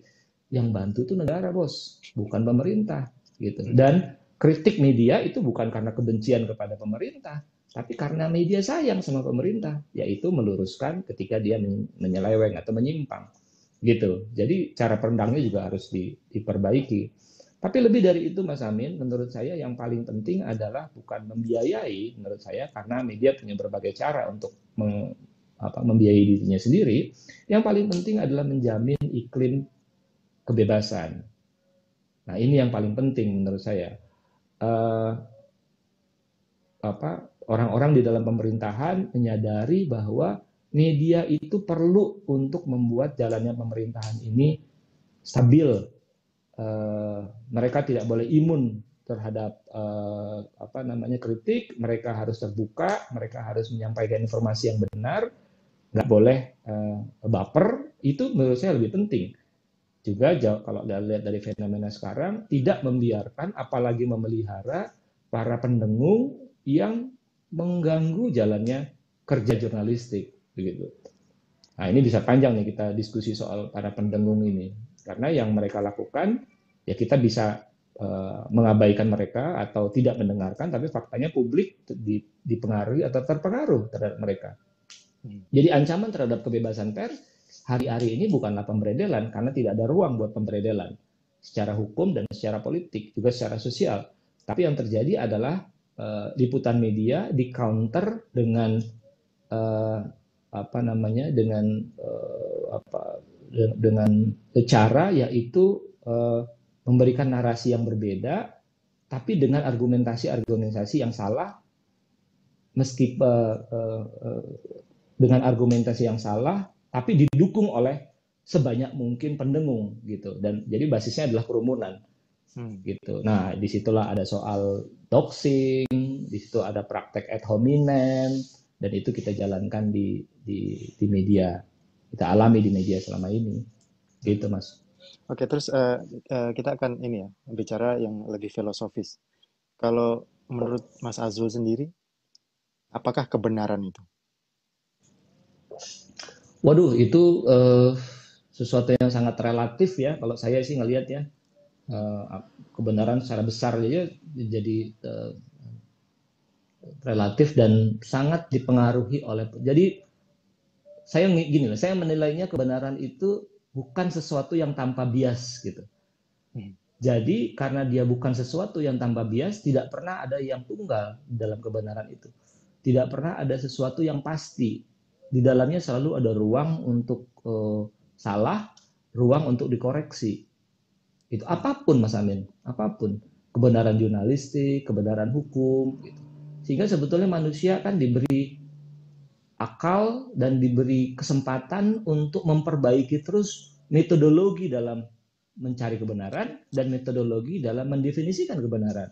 Yang bantu itu negara bos bukan pemerintah gitu. Dan kritik media itu bukan karena kebencian kepada pemerintah tapi karena media sayang sama pemerintah yaitu meluruskan ketika dia menyeleweng atau menyimpang gitu. Jadi cara pendangnya juga harus di, diperbaiki. Tapi lebih dari itu Mas Amin, menurut saya yang paling penting adalah bukan membiayai, menurut saya karena media punya berbagai cara untuk meng, apa, membiayai dirinya sendiri. Yang paling penting adalah menjamin iklim kebebasan. Nah ini yang paling penting menurut saya. Uh, apa orang-orang di dalam pemerintahan menyadari bahwa media itu perlu untuk membuat jalannya pemerintahan ini stabil. Uh, mereka tidak boleh imun terhadap uh, apa namanya kritik. Mereka harus terbuka, mereka harus menyampaikan informasi yang benar, nggak boleh uh, baper. Itu menurut saya lebih penting. Juga kalau lihat dari fenomena sekarang, tidak membiarkan, apalagi memelihara para pendengung yang mengganggu jalannya kerja jurnalistik begitu. Nah ini bisa panjang nih kita diskusi soal para pendengung ini, karena yang mereka lakukan ya kita bisa uh, mengabaikan mereka atau tidak mendengarkan, tapi faktanya publik dipengaruhi atau terpengaruh terhadap mereka. Hmm. Jadi ancaman terhadap kebebasan pers hari-hari ini bukanlah pemberedelan karena tidak ada ruang buat pemberedelan secara hukum dan secara politik juga secara sosial. Tapi yang terjadi adalah uh, liputan media di counter dengan uh, apa namanya dengan uh, apa dengan cara yaitu uh, memberikan narasi yang berbeda tapi dengan argumentasi-argumentasi yang salah meski uh, uh, uh, dengan argumentasi yang salah tapi didukung oleh sebanyak mungkin pendengung gitu dan jadi basisnya adalah kerumunan hmm. gitu nah di situlah ada soal doxing di situ ada praktek ad hominem dan itu kita jalankan di di di media kita alami di media selama ini gitu mas Oke, terus uh, uh, kita akan ini ya, bicara yang lebih filosofis. Kalau menurut Mas Azul sendiri, apakah kebenaran itu? Waduh, itu uh, sesuatu yang sangat relatif ya. Kalau saya sih ngelihat ya, uh, kebenaran secara besar aja jadi uh, relatif dan sangat dipengaruhi oleh. Jadi saya gini saya menilainya kebenaran itu bukan sesuatu yang tanpa bias gitu. Hmm. Jadi karena dia bukan sesuatu yang tanpa bias, tidak pernah ada yang tunggal dalam kebenaran itu. Tidak pernah ada sesuatu yang pasti. Di dalamnya selalu ada ruang untuk uh, salah, ruang untuk dikoreksi. Itu apa pun Mas Amin, apa pun. Kebenaran jurnalistik, kebenaran hukum gitu. Sehingga sebetulnya manusia kan diberi akal dan diberi kesempatan untuk memperbaiki terus metodologi dalam mencari kebenaran dan metodologi dalam mendefinisikan kebenaran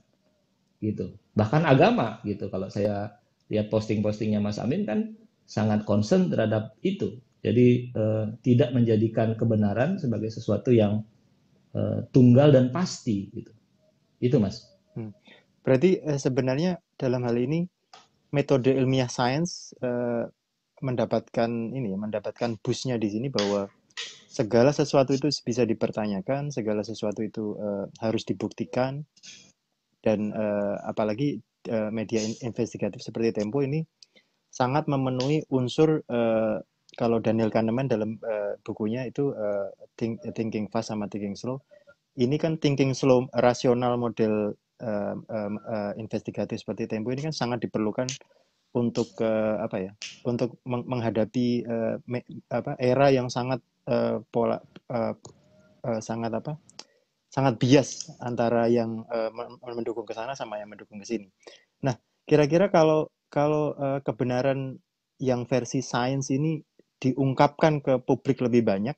gitu. Bahkan agama gitu. Kalau saya lihat posting-postingnya Mas Amin kan sangat concern terhadap itu. Jadi eh, tidak menjadikan kebenaran sebagai sesuatu yang eh, tunggal dan pasti gitu. Itu Mas. Berarti eh, sebenarnya dalam hal ini metode ilmiah sains eh, mendapatkan ini mendapatkan busnya di sini bahwa segala sesuatu itu bisa dipertanyakan, segala sesuatu itu uh, harus dibuktikan dan uh, apalagi uh, media investigatif seperti Tempo ini sangat memenuhi unsur uh, kalau Daniel Kahneman dalam uh, bukunya itu uh, think, thinking fast sama thinking slow. Ini kan thinking slow rasional model uh, uh, investigatif seperti Tempo ini kan sangat diperlukan untuk uh, apa ya untuk meng menghadapi uh, me, apa era yang sangat uh, pola uh, uh, sangat apa sangat bias antara yang uh, mendukung ke sana sama yang mendukung ke sini. Nah, kira-kira kalau kalau uh, kebenaran yang versi sains ini diungkapkan ke publik lebih banyak,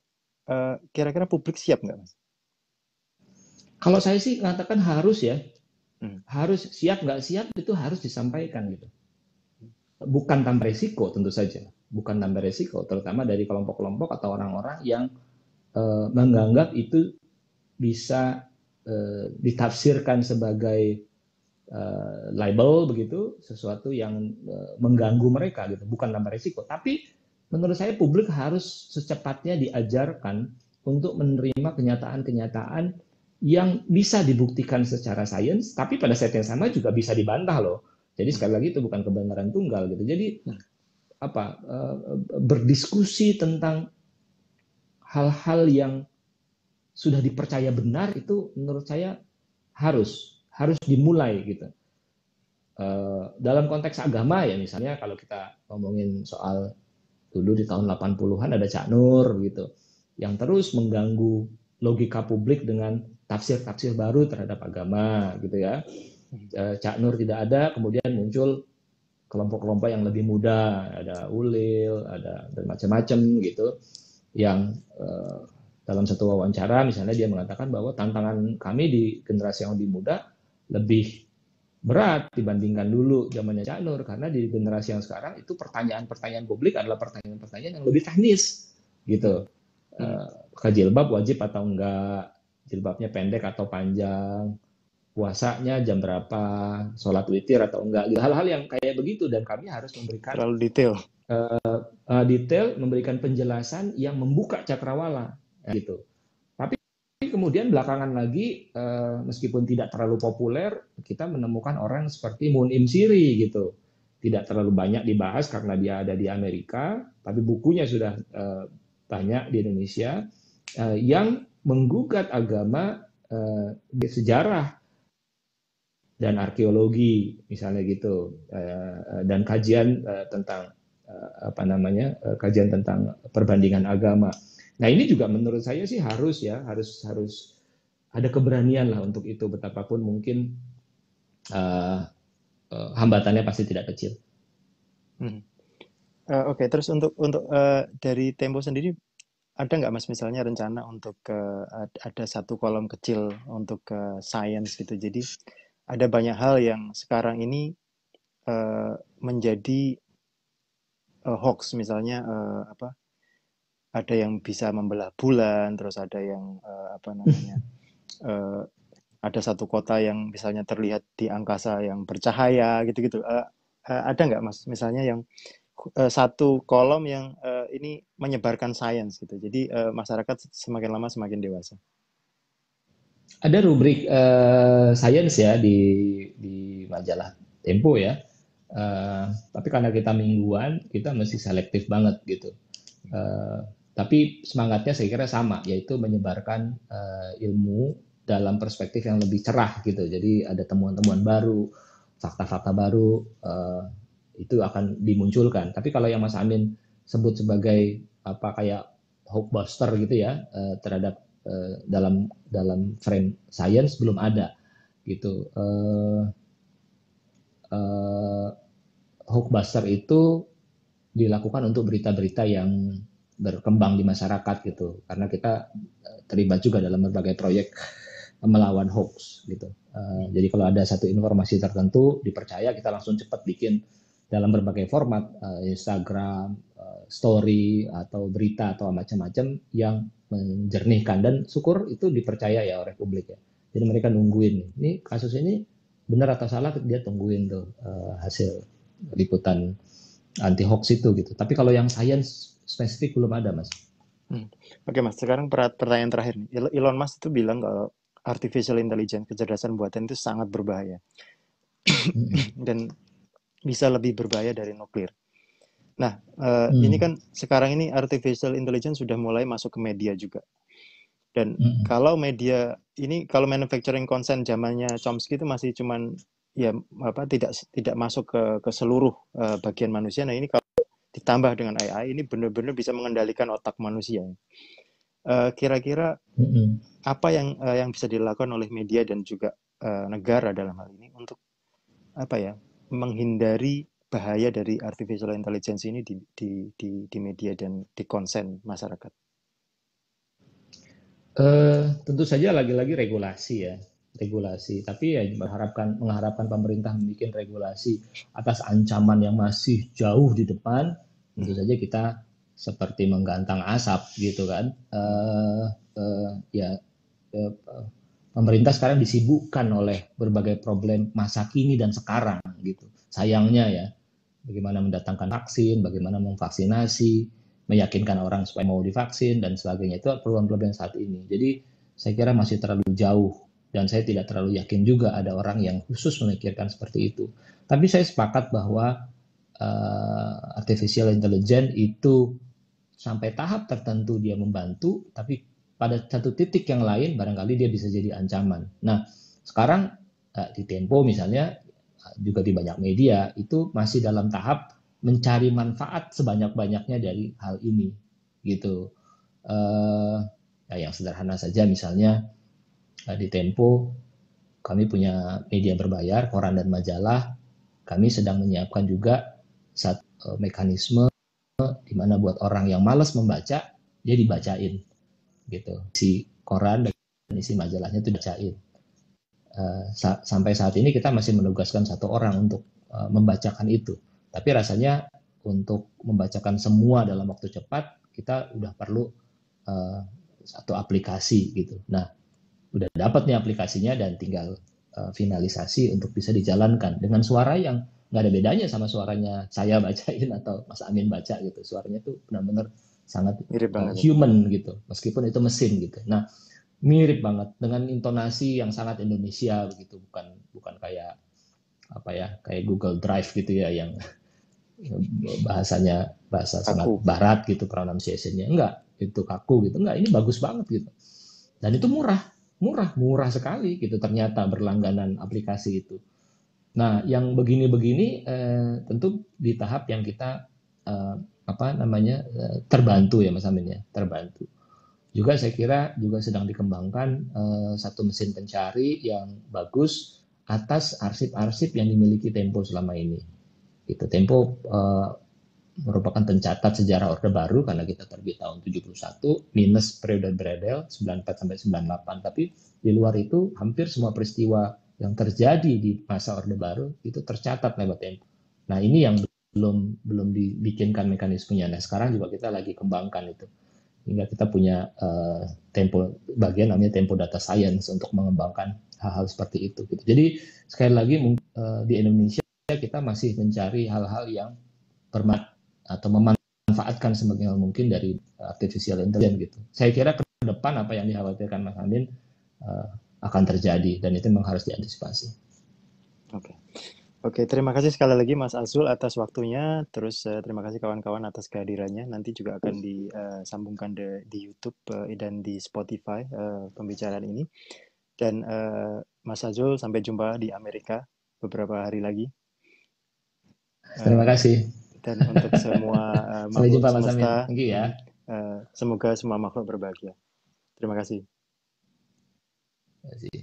kira-kira publik siap nggak, mas? Kalau saya sih mengatakan harus ya, hmm. harus siap nggak siap itu harus disampaikan gitu bukan tanpa resiko tentu saja, bukan tanpa resiko, terutama dari kelompok-kelompok atau orang-orang yang uh, menganggap itu bisa uh, ditafsirkan sebagai uh, label begitu, sesuatu yang uh, mengganggu mereka gitu, bukan tanpa resiko. Tapi menurut saya publik harus secepatnya diajarkan untuk menerima kenyataan-kenyataan yang bisa dibuktikan secara sains, tapi pada saat yang sama juga bisa dibantah loh jadi sekali lagi itu bukan kebenaran tunggal gitu. Jadi apa uh, berdiskusi tentang hal-hal yang sudah dipercaya benar itu menurut saya harus harus dimulai gitu. Uh, dalam konteks agama ya misalnya kalau kita ngomongin soal dulu di tahun 80-an ada Cak Nur gitu yang terus mengganggu logika publik dengan tafsir-tafsir baru terhadap agama gitu ya Eh, Cak Nur tidak ada, kemudian muncul kelompok-kelompok yang lebih muda, ada Ulil, ada dan macam-macam gitu, yang uh, dalam satu wawancara misalnya dia mengatakan bahwa tantangan kami di generasi yang lebih muda lebih berat dibandingkan dulu zamannya Cak Nur karena di generasi yang sekarang itu pertanyaan-pertanyaan publik adalah pertanyaan-pertanyaan yang lebih teknis gitu. Uh, jilbab wajib atau enggak, jilbabnya pendek atau panjang, puasanya jam berapa, sholat witir atau enggak, gitu. hal-hal yang kayak begitu dan kami harus memberikan terlalu detail, uh, uh, detail, memberikan penjelasan yang membuka cakrawala, gitu. Tapi kemudian belakangan lagi, uh, meskipun tidak terlalu populer, kita menemukan orang seperti Munim Siri, gitu. Tidak terlalu banyak dibahas karena dia ada di Amerika, tapi bukunya sudah uh, banyak di Indonesia uh, yang menggugat agama uh, sejarah dan arkeologi misalnya gitu eh, dan kajian eh, tentang eh, apa namanya kajian tentang perbandingan agama. Nah ini juga menurut saya sih harus ya harus harus ada keberanian lah untuk itu betapapun mungkin uh, uh, hambatannya pasti tidak kecil. Hmm. Uh, Oke okay. terus untuk untuk uh, dari Tempo sendiri ada nggak mas misalnya rencana untuk uh, ada satu kolom kecil untuk uh, science gitu jadi ada banyak hal yang sekarang ini uh, menjadi uh, hoax misalnya uh, apa ada yang bisa membelah bulan, terus ada yang uh, apa namanya uh, (laughs) ada satu kota yang misalnya terlihat di angkasa yang bercahaya gitu-gitu. Uh, uh, ada nggak mas misalnya yang satu kolom yang uh, ini menyebarkan sains gitu. Jadi uh, masyarakat semakin lama semakin dewasa. Ada rubrik uh, sains ya di di majalah Tempo ya. Uh, tapi karena kita mingguan, kita mesti selektif banget gitu. Uh, tapi semangatnya saya kira sama, yaitu menyebarkan uh, ilmu dalam perspektif yang lebih cerah gitu. Jadi ada temuan-temuan baru, fakta-fakta baru uh, itu akan dimunculkan. Tapi kalau yang Mas Amin sebut sebagai apa kayak hoaxbuster gitu ya uh, terhadap uh, dalam dalam frame science belum ada gitu. Uh, hoaxbuster itu dilakukan untuk berita-berita yang berkembang di masyarakat gitu karena kita terlibat juga dalam berbagai proyek melawan hoax gitu. Jadi kalau ada satu informasi tertentu dipercaya kita langsung cepat bikin dalam berbagai format uh, Instagram, uh, story atau berita atau macam-macam yang menjernihkan dan syukur itu dipercaya ya oleh publik ya. Jadi mereka nungguin ini kasus ini benar atau salah dia tungguin tuh uh, hasil liputan anti hoax itu gitu. Tapi kalau yang sains spesifik belum ada mas. Hmm. Oke mas, sekarang pertanyaan terakhir nih. Elon Musk itu bilang kalau artificial intelligence, kecerdasan buatan itu sangat berbahaya. Dan bisa lebih berbahaya dari nuklir. Nah, uh, hmm. ini kan sekarang ini artificial intelligence sudah mulai masuk ke media juga. Dan hmm. kalau media ini kalau manufacturing consent zamannya Chomsky itu masih cuman ya apa tidak tidak masuk ke ke seluruh uh, bagian manusia. Nah, ini kalau ditambah dengan AI ini benar-benar bisa mengendalikan otak manusia. Uh, kira-kira mm-hmm. apa yang uh, yang bisa dilakukan oleh media dan juga uh, negara dalam hal ini untuk apa ya menghindari bahaya dari artificial intelligence ini di di di, di media dan di konsen masyarakat? Uh, tentu saja lagi-lagi regulasi ya regulasi tapi ya mengharapkan mengharapkan pemerintah membuat regulasi atas ancaman yang masih jauh di depan tentu saja kita seperti menggantang asap gitu kan. Uh, uh, ya uh, pemerintah sekarang disibukkan oleh berbagai problem masa kini dan sekarang gitu. Sayangnya ya, bagaimana mendatangkan vaksin, bagaimana memvaksinasi, meyakinkan orang supaya mau divaksin dan sebagainya itu problem-problem saat ini. Jadi saya kira masih terlalu jauh dan saya tidak terlalu yakin juga ada orang yang khusus memikirkan seperti itu. Tapi saya sepakat bahwa uh, artificial intelligence itu sampai tahap tertentu dia membantu, tapi pada satu titik yang lain barangkali dia bisa jadi ancaman. Nah, sekarang eh, di Tempo misalnya juga di banyak media itu masih dalam tahap mencari manfaat sebanyak-banyaknya dari hal ini gitu. Ya yang sederhana saja misalnya di Tempo kami punya media berbayar, koran dan majalah. Kami sedang menyiapkan juga satu mekanisme di mana buat orang yang malas membaca dia dibacain gitu. Si koran dan isi majalahnya itu dibacain. Uh, sa sampai saat ini kita masih menugaskan satu orang untuk uh, membacakan itu. Tapi rasanya untuk membacakan semua dalam waktu cepat kita udah perlu uh, satu aplikasi gitu. Nah udah dapat nih aplikasinya dan tinggal uh, finalisasi untuk bisa dijalankan dengan suara yang nggak ada bedanya sama suaranya saya bacain atau Mas Amin baca gitu. Suaranya tuh benar-benar sangat mirip banget uh, human gitu, meskipun itu mesin gitu. Nah, mirip banget dengan intonasi yang sangat Indonesia begitu, bukan bukan kayak apa ya, kayak Google Drive gitu ya yang bahasanya bahasa kaku. sangat barat gitu pronunciation-nya. Enggak, itu kaku gitu. Enggak, ini bagus banget gitu. Dan itu murah, murah, murah sekali gitu ternyata berlangganan aplikasi itu. Nah, yang begini-begini eh, tentu di tahap yang kita eh, apa namanya eh, terbantu ya Mas Amin ya, terbantu. Juga saya kira juga sedang dikembangkan eh, satu mesin pencari yang bagus atas arsip-arsip yang dimiliki Tempo selama ini. Itu Tempo eh, merupakan pencatat sejarah Orde Baru karena kita terbit tahun 71 minus periode Bredel 94 sampai 98 tapi di luar itu hampir semua peristiwa yang terjadi di masa Orde Baru itu tercatat lewat Tempo. Nah ini yang belum belum dibikinkan mekanismenya. Nah sekarang juga kita lagi kembangkan itu. hingga kita punya uh, tempo bagian namanya tempo data science untuk mengembangkan hal-hal seperti itu. Gitu. Jadi sekali lagi uh, di Indonesia kita masih mencari hal-hal yang bermat atau memanfaatkan semaksimal mungkin dari artificial intelligence gitu. Saya kira ke depan apa yang dikhawatirkan Mas Andin uh, akan terjadi dan itu memang harus diantisipasi. Oke. Okay. Oke, terima kasih sekali lagi Mas Azul atas waktunya. Terus uh, terima kasih kawan-kawan atas kehadirannya. Nanti juga akan disambungkan di, di YouTube uh, dan di Spotify uh, pembicaraan ini. Dan uh, Mas Azul sampai jumpa di Amerika beberapa hari lagi. Terima kasih. Dan untuk semua (laughs) uh, makhluk jumpa, semesta, Thank you ya. Uh, semoga semua makhluk berbahagia. Terima kasih. Terima kasih.